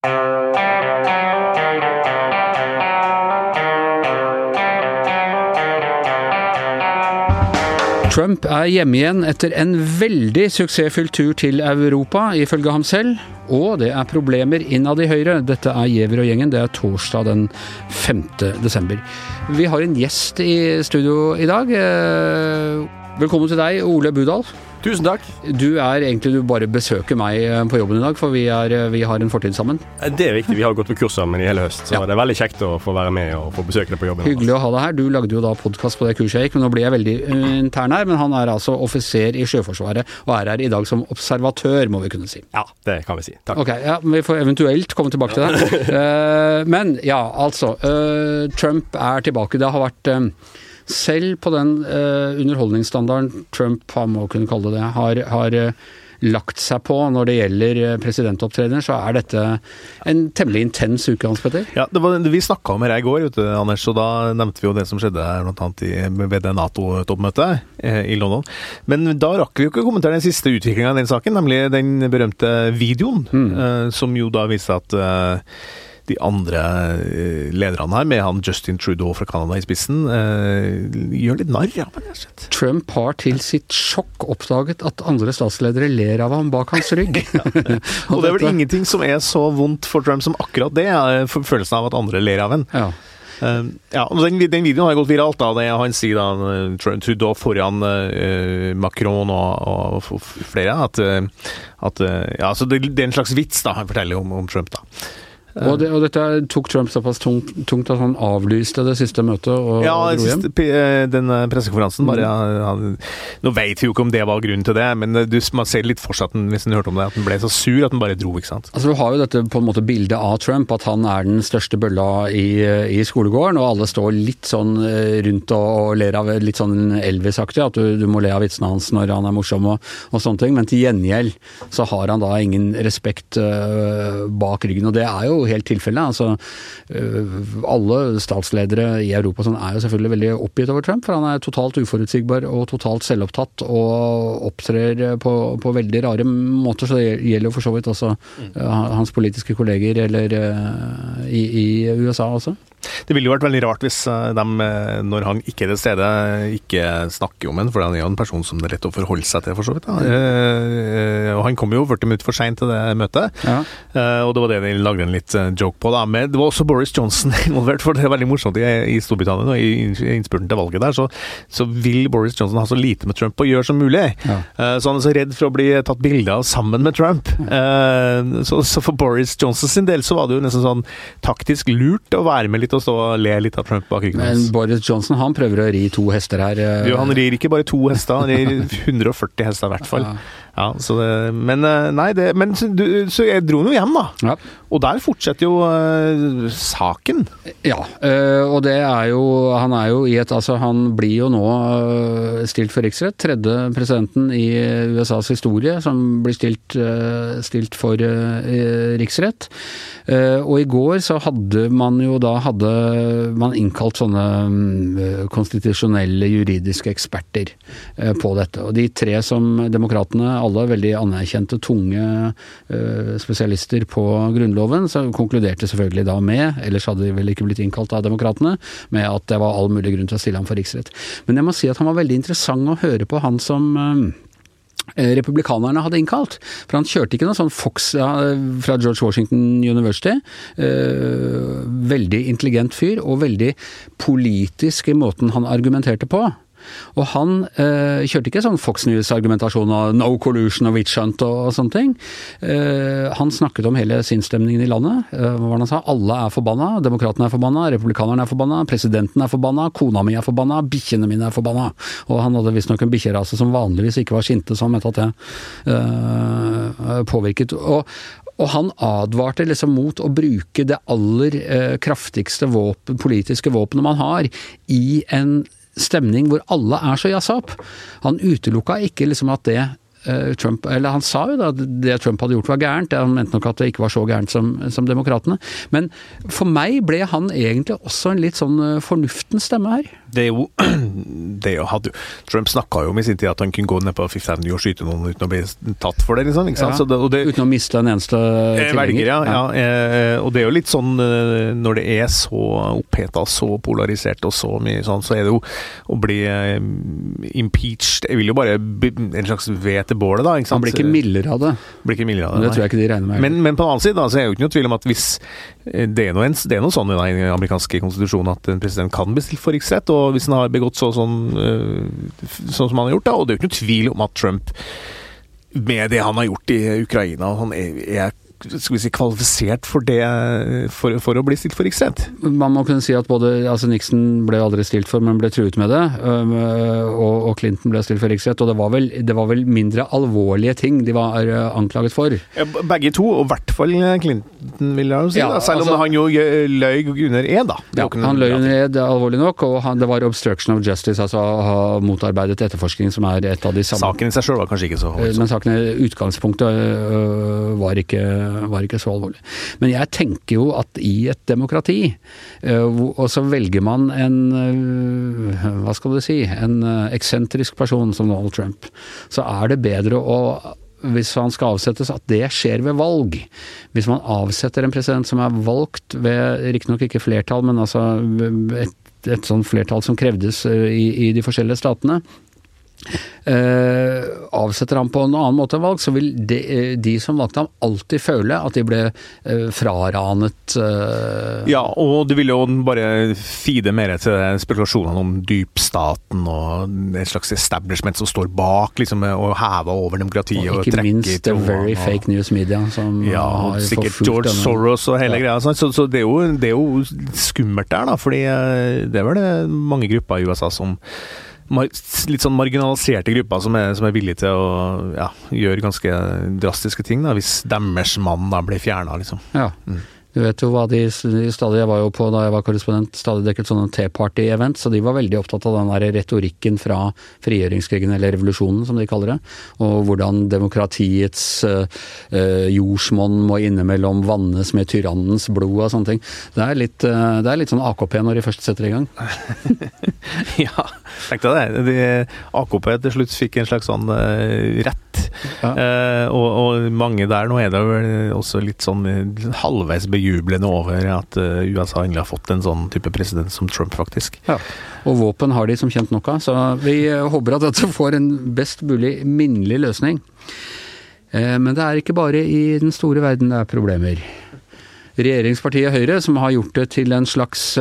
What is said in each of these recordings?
Trump er hjemme igjen etter en veldig suksessfull tur til Europa, ifølge ham selv. Og det er problemer innad i Høyre. Dette er Giæver og gjengen. Det er torsdag den 5. desember. Vi har en gjest i studio i dag. Eh, velkommen til deg, Ole Budal. Tusen takk. Du er egentlig du bare besøker meg eh, på jobben i dag, for vi, er, eh, vi har en fortid sammen. Det er viktig. Vi har gått på kurs sammen i hele høst, så Ja. det er veldig kjekt å få være med og få besøke deg på jobben. Hyggelig å ha deg her. Du lagde jo da podkast på det kurset jeg gikk, men nå blir jeg veldig intern her. Men han er altså offiser i Sjøforsvaret, og er her i dag som observatør, må vi kunne si. Ja, det kan vi si. Takk. Ok, ja, Vi får eventuelt komme tilbake til det. Eh, men ja, altså. eh, Trump er tilbake. Det har vært eh, Selv på den eh, underholdningsstandarden Trump, han må kunne kalle det det, har, har eh, lagt seg på når det gjelder eh, presidentopptredener, så er dette en temmelig intens uke, Hans Petter. Ja, det var, Vi snakka om det i går, du, Anders, og da nevnte vi jo det som skjedde her, i, ved det Nato-toppmøtet eh, i London. Men da rakk vi jo ikke å kommentere den siste utviklinga i den saken, nemlig den berømte videoen, eh, som jo da viste at eh, de andre eh, lederne her, med han Justin Trudeau fra Canada i spissen, eh, gjør litt narr av ham. Trump har til sitt sjokk oppdaget at andre statsledere ler av ham bak hans rygg. Og det er vel ingenting som er så vondt for Trump som akkurat det, er følelsen av at andre ler av ham. Ja. Uh, ja, den, den videoen har gått viralt. da, det Han sier da eh, Trudeau foran uh, Macron og, og flere at, eh, at eh, ja, så det, det er en slags vits da, han forteller om, om Trump. da. Og, det, og dette tok Trump såpass tungt, tungt at han avlyste det siste møtet og, Ja, og dro hjem. p- eh, den eh, pressekonferansen bare, Mm. ja, han, Nå vet vi jo ikke om det var grunnen til det, men eh, du, man ser litt for seg hvis han hørte om det, at han ble så sur at han bare dro. ikke sant? Altså, Du har jo dette på en måte bildet av Trump, at han er den største bølla i, i skolegården, og alle står litt sånn rundt og, og ler av litt sånn Elvis-aktig, at du, du må le av vitsene hans når han er morsom og, og sånne ting. Men til gjengjeld så har han da ingen respekt uh, bak ryggen, og det er jo helt tilfellet. altså eh, Alle statsledere i Europa sånn er jo selvfølgelig veldig oppgitt over Trump, for han er totalt uforutsigbar og totalt selvopptatt og opptrer på, på veldig rare måter. Så det gjelder jo for så vidt også eh, hans politiske kolleger eller eh, i, i USA også. Det ville jo vært veldig rart hvis eh, de, eh, når han ikke er til stede, ikke snakker om en, for han er jo en person som det er lett å forholde seg til, for så vidt. da. Eh, og han kom jo 40 minutter for seint til det møtet, Ja. og det var det de lagde en litt joke på. da. Men det var også Boris Johnson involvert, for det er veldig morsomt i, i Storbritannia og i, innspurten til valget der, så, så vil Boris Johnson ha så lite med Trump å gjøre som mulig. Ja. Så han er så redd for å bli tatt bilde av sammen med Trump. Eh, så, så for Boris Johnson sin del så var det jo nesten sånn taktisk lurt å være med litt og stå og le litt av Trump bak ryggen Men hans. Boris Johnson han prøver å ri to hester her. eh, Jo, han rir ikke bare to hester, han rir 140 hester i hvert fall. Ja. Ja, så det, men eh, nei, det, men så, du, så jeg dro nå hjem, da. Ja. Og der fortsetter jo eh, saken. Ja, øh, og det er jo Han er jo i et Altså, han blir jo nå øh, stilt for riksrett. Tredje presidenten i USAs historie som blir stilt, øh, stilt for øh, riksrett. Og i går så hadde man jo da hadde man innkalt sånne øh, konstitusjonelle juridiske eksperter øh, på dette. Og de tre som demokratene, alle veldig anerkjente, tunge øh, spesialister på Grunnloven, så konkluderte selvfølgelig da med, ellers hadde de vel ikke blitt innkalt av demokratene, med at det var all mulig grunn til å stille ham for riksrett. Men jeg må si at han var veldig interessant å høre på, han som øh, eh, republikanerne hadde innkalt. For han kjørte ikke noe sånn Fox fra George Washington University. Eh, veldig intelligent fyr, og veldig politisk i måten han argumenterte på. Og han eh, kjørte ikke sånn Fox News-argumentasjon av no collusion og witch hunt og, og sånne ting. Eh, han snakket om hele sinnsstemningen i landet. Eh, hva han sa? Alle er forbanna. Demokratene er forbanna, republikanerne er forbanna, presidenten er forbanna, kona mi er forbanna, bikkjene mine er forbanna. Og han hadde visstnok en bikkjerase som vanligvis ikke var skinte, han mente at det eh, påvirket. Og, og han advarte liksom mot å bruke det aller eh, kraftigste våpen, politiske våpenet man har, i en stemning hvor alle er så jazza opp. Han utelukka ikke liksom at det Trump Eller han sa jo da at det Trump hadde gjort var gærent, han mente nok at det ikke var så gærent som, som demokratene. Men for meg ble han egentlig også en litt sånn eh, fornuftens stemme her. Det er jo, det jo hadde jo Trump snakka jo om i sin tid at han kunne gå ned på Fifth Avenue og skyte noen uten å bli tatt for det, liksom. ikke sant? Ja, Så det, og det, uten å miste en eneste Eh, tilhenger. ja. ja. ja. Og det er jo litt sånn eh, når det er så oppheta, så polarisert og så mye sånn, så er det jo å bli eh, impeached Jeg vil jo bare en slags ved til bålet, da. ikke sant? Han blir ikke mildere av det. Blir ikke mildere av Det det tror jeg ikke de regner med. Men, men på den annen side da, så er det jo ikke noe tvil om at hvis eh, Det er noe, det er noe sånn i den amerikanske konstitusjonen at en president kan bli stilt for riksrett, og hvis han har begått så sånn, eh, sånn som han har gjort, da, og det er jo ikke noe tvil om at Trump med det han har gjort i Ukraina, han er, er skal vi si, kvalifisert for det for, for å bli stilt for riksrett. Man må kunne si at både altså Nixon ble aldri stilt for, men ble truet med det. Og, og Clinton ble stilt for riksrett. Og det var, vel, det var vel mindre alvorlige ting de var øh, anklaget for. Begge to, og i hvert fall Clinton, vil jeg jo si. Ja, da, selv altså- om han jo løy under ed, da. Det er Ja, han løy under ed, alvorlig nok, og han, det var obstruction of justice, altså å ha motarbeidet etterforskning, som er et av de samme Saken i seg sjøl var kanskje ikke så Eh, Men saken utgangspunktet øh, var ikke, var ikke så alvorlig. Men jeg tenker jo at i et demokrati, øh, og så velger man en øh, hva skal du si, en eksentrisk person som Donald Trump, så er det bedre å hvis han skal avsettes, at det skjer ved valg. Hvis man avsetter en president som er valgt ved riktignok ikke flertall, men altså et, et sånt flertall som krevdes i, i de forskjellige statene, eh, avsetter ham på en annen måte enn valg, så vil de, eh, de som valgte ham alltid føle at de ble uh, fraranet Uh... Ja, og det vil jo bare fide mer til spekulasjonene om dypstaten og et slags establishment som står bak, liksom, og hever over demokratiet og, ikke og minst the very og- fake news media, som Ja, har sikkert George denne- Soros og hele Ja. greia. Så, så det, er jo, det er jo skummelt der, da. Fordi det er vel det mange grupper i USA som Litt sånn marginaliserte grupper som er, som er villige til å ja, gjøre ganske drastiske ting, da, hvis deres mann da blir fjerna, liksom. Ja. Mm. Du vet jo hva de stadig Jeg var jo på, da jeg var korrespondent, stadig dekket sånne Tea Party-event, så de var veldig opptatt av den der retorikken fra frigjøringskrigen, eller revolusjonen som de kaller det, og hvordan demokratiets eh, jordsmonn må innimellom vannes med tyrannens blod og sånne ting. Det er litt, eh, det er litt sånn AKP når de først setter i gang. ja, tenk deg det. De, AKP til slutt fikk en slags sånn eh, rett. Ja. Og, og mange der nå er det vel også litt sånn halvveis halvveis bejublende over at eh, USA endelig har fått en sånn type president som Trump, faktisk. Ja. Og våpen har de som kjent nok av, så vi eh, håper at dette får en best mulig minnelig løsning. Eh, Men det er ikke bare i den store verden det er problemer. Regjeringspartiet Høyre, som har gjort det til en slags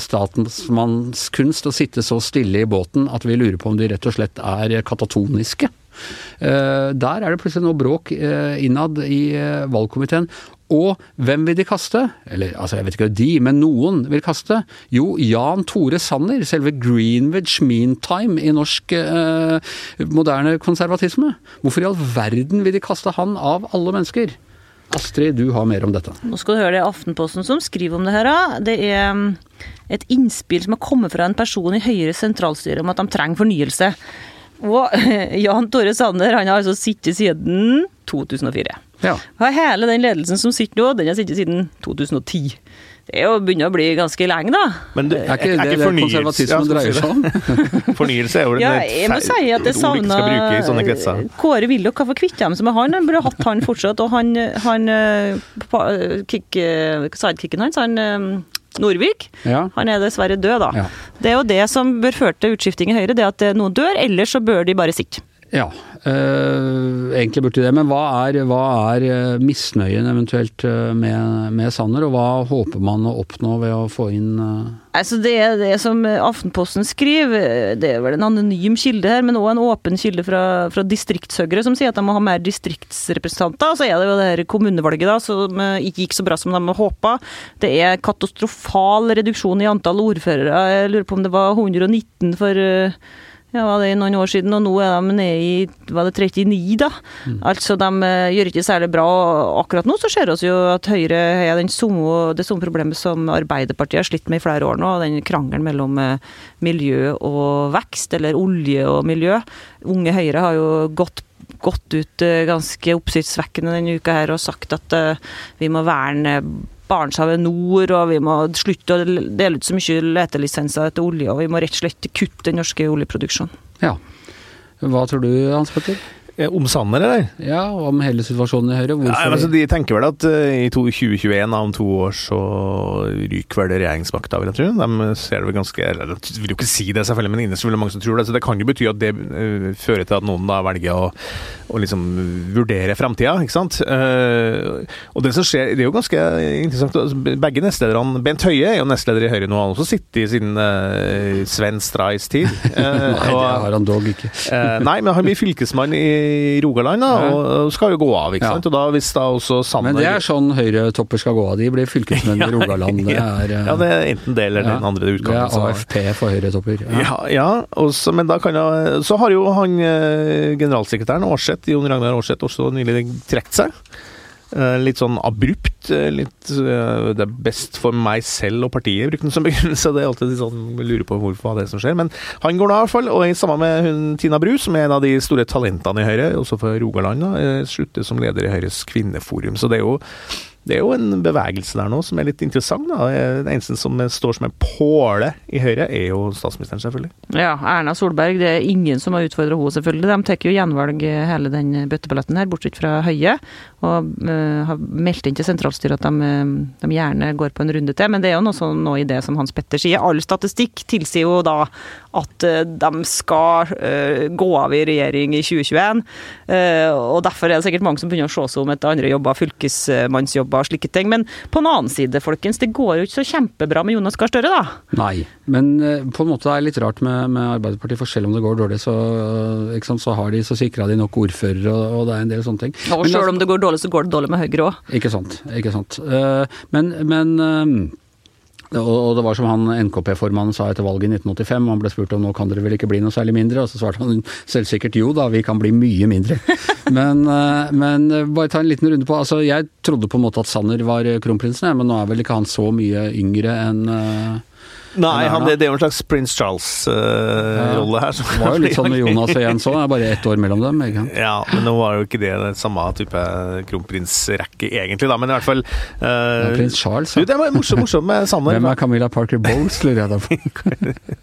statsmannskunst å sitte så stille i båten at vi lurer på om de rett og slett er katatoniske. Eh, Der er det plutselig noe bråk eh, innad i eh, valgkomiteen. Og hvem vil de kaste? Eller altså, jeg vet ikke de, men noen vil kaste. Jo, Jan Tore Sanner, selve Greenwich Meantime i norsk eh, moderne konservatisme. Hvorfor i all verden vil de kaste han av alle mennesker? Astrid, du har mer om dette. Nå skal du høre det er Aftenposten som skriver om det her. Det er mm, et innspill som har kommet fra en person i Høyres sentralstyre om at de trenger fornyelse. Og Jan Tore Sanner han har altså sittet siden 2004. Ja. Og hele den ledelsen som sitter nå, den har sittet siden 2010. Det er jo begynner å bli ganske lenge, da. Men det, Er ikke det det konservatismen Ja, dreier seg om? Fornyelse er jo Ja, jeg må si at jeg ikke savna kretser. Kåre Willoch, hvorfor kvitte dem som er han? Han burde hatt han fortsatt. Og han, han eh, kick, eh, sidekicken hans, han eh, Norvik, Ja. han er dessverre død, da. Ja. Det er jo det som bør føre til utskifting i Høyre, det at noen dør, ellers så bør de bare sitte. Ja, øh, egentlig burde de det. Men hva er, hva er øh, misnøyen eventuelt øh, med, med Sanner, og hva håper man å oppnå ved å få inn øh, Altså Det er det som Aftenposten skriver, det er vel en anonym kilde her, men òg en åpen kilde fra, fra distriktshøyre som sier at de må ha mer distriktsrepresentanter. Så er det jo det her kommunevalget da, som eh, ikke gikk så bra som de håpa. Det er katastrofal reduksjon i antall ordførere. Jeg lurer på om det var 119 for eh, ja, var det noen år siden, og nå er de nede i var det 39, da. Altså, de eh, gjør ikke særlig bra. og Akkurat nå så ser vi jo at Høyre har det samme problemet som Arbeiderpartiet har slitt med i flere år nå, den krangelen mellom eh, miljø og vekst, eller olje og miljø. Unge Høyre har jo gått gått ut eh, ganske oppsiktsvekkende denne uka her og sagt at vi må verne Barentshavet nord, og vi må slutte å dele ut så mye letelisenser etter olje, og vi må rett og slett kutte den norske oljeproduksjonen. Ja. Hva tror du, Hans Petter? Eh, Om Sanner, eller? Ja, om hele situasjonen i Høyre? Hvorfor Ja, altså, de tenker vel at uh, i to- 2021, da, om to år, så ryker vel regjeringsmakta, vil jeg tro. De ser det vel ganske eller, De vil jo ikke si det, selvfølgelig, men innerst vil mange som tror det. Så det kan jo bety at det uh, fører til at noen da velger å, å liksom vurdere framtida, ikke sant. Uh, og det som skjer, det er jo ganske interessant. altså, Begge nestlederne Bent Høie er jo nestleder i Høyre nå, han har også sittet i uh, Sven Strais tid. Nei, det har han dog ikke. Nei, men han blir fylkesmann i Rogaland, da, Ja. og, skal jo gå av. ikke sant? Og da hvis da også Sanner Men det er sånn Høyre-topper skal gå av. De blir fylkesmenn i Rogaland. Det er, eh, Ja, det er enten det eller den andre det utgaven. er AFP for Høyre-topper. Ja, ja også, men da kan jeg, så har jo han eh, generalsekretæren Aarseth, Jon Ragnar Aarseth, også nylig trukket seg. Eh, litt sånn abrupt. eh, Litt, eh, det er best for meg selv og partiet, brukte han som begrunnelse. Det er alltid sånn, lurer på hvorfor det er som skjer. Men han går da i hvert fall, og sammen med hun Tina Bru, som er en av de store talentene i Høyre, også for Rogaland, da, slutter som leder i Høyres kvinneforum. Så det er jo det er jo en bevegelse der nå som er litt interessant. da. Det eneste som står som en påle i Høyre, er jo statsministeren, selvfølgelig. Ja, Erna Solberg, det er ingen som har utfordra henne, selvfølgelig. De tar jo gjenvalg eh, hele den bøtteballetten her, bortsett fra Høie. Og uh, har meldt inn til sentralstyret at de, eh, de gjerne går på en runde til. Men det er jo noe, sånn, noe i det som Hans Petter sier. All statistikk tilsier jo da at eh, de skal uh, gå av i regjering i 2021. Uh, og derfor er det sikkert mange som begynner å se seg om etter andre jobber, fylkesmannsjobber og slike ting. Men på den annen side, folkens, det går jo ikke så kjempebra med Jonas Gahr Støre, da. Nei, men eh, på en måte er det litt rart med, med Arbeiderpartiet, for selv om det går dårlig, så, sant, så har de så sikra de nok ordførere, og, og det er en del sånne ting. Og Men sjøl om det går dårlig, så går det dårlig med Høyre òg. Ikke sant. ikke sant. Eh, Men, men eh, og det var som han NKP-formannen sa etter valget i 1985, han ble spurt om nå kan dere vel ikke bli noe særlig mindre, og så svarte han selvsikkert jo da, vi kan bli mye mindre. Men, eh, men eh, bare ta en liten runde på, altså jeg trodde på en måte at Sanner var kronprinsen, men nå er vel ikke han så mye yngre enn eh, Nei, han, det, det er jo en slags Prins Charles-rolle her. som- Det var jo litt sånn med Jonas og Jens òg, det er bare ett år mellom dem. ikke? Ja, men nå var jo ikke det den samme type kronprinsrekke, egentlig, da. Men i hvert fall uh, Ja, Prins Charles, Du, ja. det var morsomt, morsomt med Sanner. Hvem er Camilla Parker Bowles, lurer jeg da på.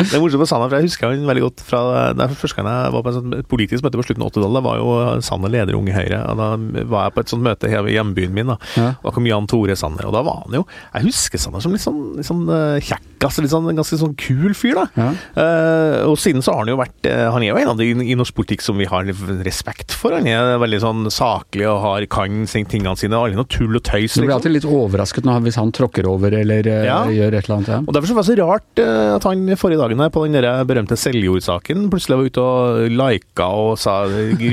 Det er morsomt med Sanner, for jeg husker han veldig godt fra det er første gang jeg var på et sånt politisk møte på slutten av 80-tallet. Da var jo Sanner leder Unge Høyre. og Da var jeg på et sånt møte i hjembyen min. da. Ja. Da kom Jan Tore Sanner, og da var han jo Jeg husker Sanner som litt sånn, litt sånn eh, kjekkas, litt sånn, ganske sånn kul fyr, da. Ja. Uh, og siden så har han jo vært uh, Han er jo en av de i norsk politikk som vi har respekt for. Han er veldig sånn saklig og har kan tingene sine. Aldri noe tull og tøys. Liksom. Du blir liksom. alltid litt overrasket når, hvis han tråkker over eller uh, Ja. gjør et eller annet. Ja. Og Derfor så var det så rart at han forrige dagen her på den der berømte Seljord-saken plutselig var ute og lika og sa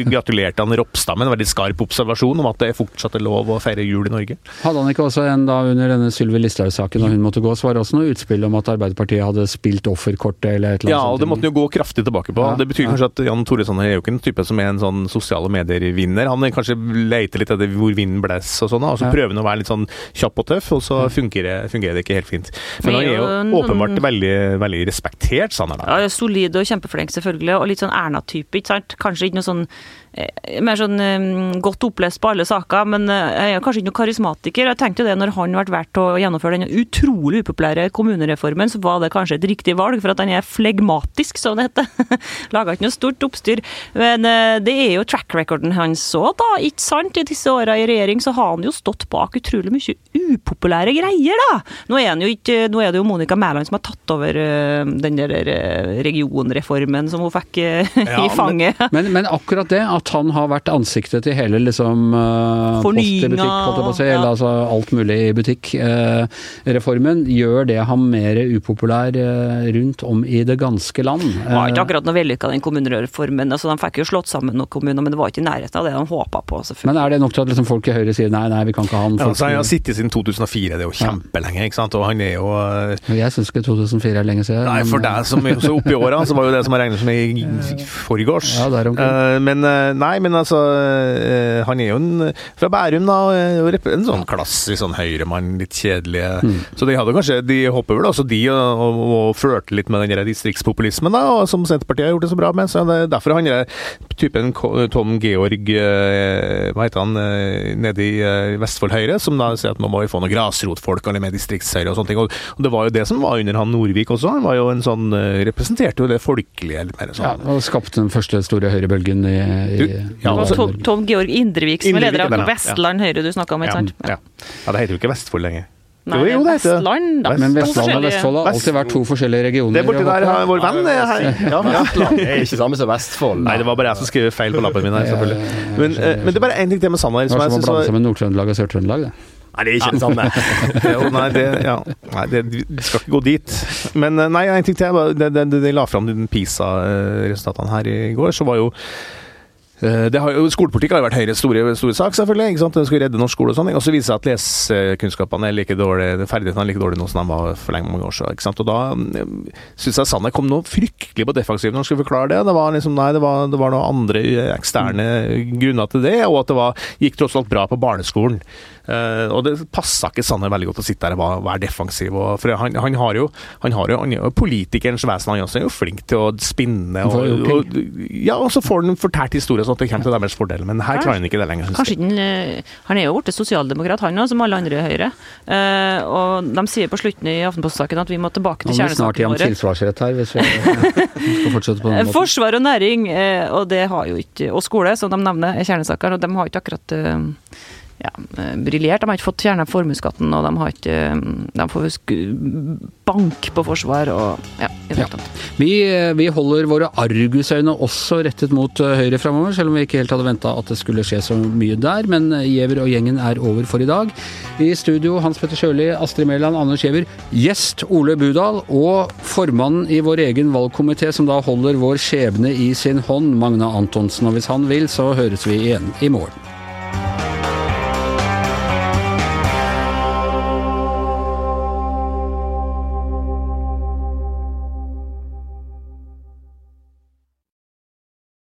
gratulerte han Ropstad med en veldig skarp observasjon om at det fortsatt er lov å feire jul i Norge. Hadde han ikke også en da under denne Sylvi Listhaug-saken da hun måtte gå, så var det også noe utspill om at Arbeiderpartiet hadde spilt offerkortet eller et eller Ja, og det måtte han jo gå kraftig tilbake på. Ja, det betyr ja. kanskje at Jan Tore Sanner er jo ikke en type som er en sånn sosiale medier-vinner. Han er kanskje leter litt etter hvor vinden blåser og sånn, og så Ja. prøver han å være litt sånn kjapp og tøff, og så fungerer, fungerer det ikke helt fint. Men han er jo åpenbart veldig, veldig respektert, Sanner. Ja, solid og kjempeflink, selvfølgelig. Og litt sånn Erna-type, ikke sant. Kanskje ikke noe sånn mer sånn eh, godt opplest på alle saker, men eh, jeg er kanskje ikke noen karismatiker. Jeg tenkte jo det når han ble valgt til å gjennomføre den utrolig upopulære kommunereformen, så var det kanskje et riktig valg, for at han er flegmatisk, som det heter. Laga ikke noe stort oppstyr. Men eh, det er jo track recorden hans òg, da. Ikke sant? I disse åra i regjering så har han jo stått bak utrolig mye upopulære greier, da. Nå er, ikke, nå er det jo Monica Mæland som har tatt over eh, den der eh, regionreformen som hun fikk eh, Ja, i fanget. Men, men akkurat det, at han har vært ansiktet til hele liksom uh, Post i Fornyinga, butikk, holdt jeg på å si, ja. eller altså alt mulig i butikk-reformen, gjør det ham mer upopulær uh, rundt om i det ganske land. Det var ikke Eh, akkurat noe vellykka, den kommunereformen. Altså, de fikk jo slått sammen noen kommuner, men det var ikke i nærheten av det de håpa på. men er det nok til at liksom folk i Høyre sier nei, nei, vi kan ikke ha han? Ja, Folk, altså, han har sittet siden 2004, det er jo kjempelenge, ikke sant. Og han er jo eh, jeg syns ikke 2004 er lenge siden. Nei, for deg som er oppi åra, så var jo det som jeg regner som i forgårs. Ja, der. Eh, men eh, nei, men altså eh, Han er jo en, fra Bærum, da. eh, En sånn klassisk sånn høyremann, litt kjedelig. Mm. Så de hadde kanskje De hopper vel også, de, og, og, og flørte litt med den distriktspopulismen, da, og som Senterpartiet har gjort det så bra med. Så det er derfor han er typen Tom Georg eh, Hva heter han eh, nede i eh, Vestfold Høyre, som da sier at nå må vi få noen grasrotfolk eller med distriktshøyre og sånne ting. Og, det var jo det som var under han Norvik også. Han var jo en sånn eh, Representerte jo det folkelige litt mer Ja, sånn. og skapte den første store høyrebølgen i Du, ja, Det var altså- Tom, Tom Georg Indrevik som er leder av. Vestland Høyre du snakka om, ikke sant? ja. ja, det heter jo ikke Vestfold lenger. Nei, Jo, jo, det heter det. Vestland, da. Men Vestland og Vestfold har alltid vært to forskjellige regioner. Det er borti der har vår venn er her. Ja, ja. Vestland er ikke samme som Vestfold. Nei, det var bare jeg som skrev feil på lappen min her, selvfølgelig. Men, eh, men det er bare én ting til med Sanner Det som var jeg som å blande var sammen Nord-Trøndelag og Sør-Trøndelag. det. Nei, det er ikke det samme. Nei, det, ja. nei, det vi skal ikke gå dit. Men eh, nei, en ting til. var- De, la fram PISA-resultatene her i går, så var jo det har Skolepolitikk har jo vært Høyres store, store sak, selvfølgelig. ikke sant? Den skulle redde norsk skole og sånn. Og så viser det seg at lesekunnskapene er like dårlige, ferdighetene er like dårlige nå som de var for lenge mange år siden. ikke sant? Og da syns jeg Sanner kom noe fryktelig på defensiven når han skulle forklare det. Det var liksom, nei, det var, det var noen andre eh, eksterne grunner til det, og at det var, gikk tross alt bra på barneskolen. Eh, og det passa ikke Sanner veldig godt å sitte der og være- defensiv. Og, for han, han har jo han har jo, han er jo politikerens vesen, han også er jo flink til å spinne. Han Og, og, ja, og så får han fortalt historien sånn at det kommer til deres fordel, men her klarer han ikke det lenger. Kanskje ikke han, eh, er jo blitt sosialdemokrat, han òg, som alle andre i Høyre. Uh, og de sier på slutten i Aftenposten-saken at vi må tilbake Nå til må vi snart gi ham kjernesakene våre. tilsvarsrett her, hvis vi skal fortsette på den måten. Forsvar og næring, uh, og det har jo ikke Og skole, som de nevner, er kjernesaker. Og de har ikke akkurat ja, eh, briljert. De har ikke fått fjerna formuesskatten, og de har ikke eh, De får bank på forsvar og ja, i det Ja. hele tatt. Vi, vi holder våre argusøyne også rettet mot eh, Høyre framover, selv om vi ikke helt hadde venta at det skulle skje så mye der. Men eh, Giæver og gjengen er over for i dag. I studio Hans Petter Sjøli, Astrid Mæland, Anders Giæver, gjest Ole Budal og formannen i vår egen valgkomité som da holder vår skjebne i sin hånd, Magne Antonsen. Og hvis han vil, så høres vi igjen i morgen.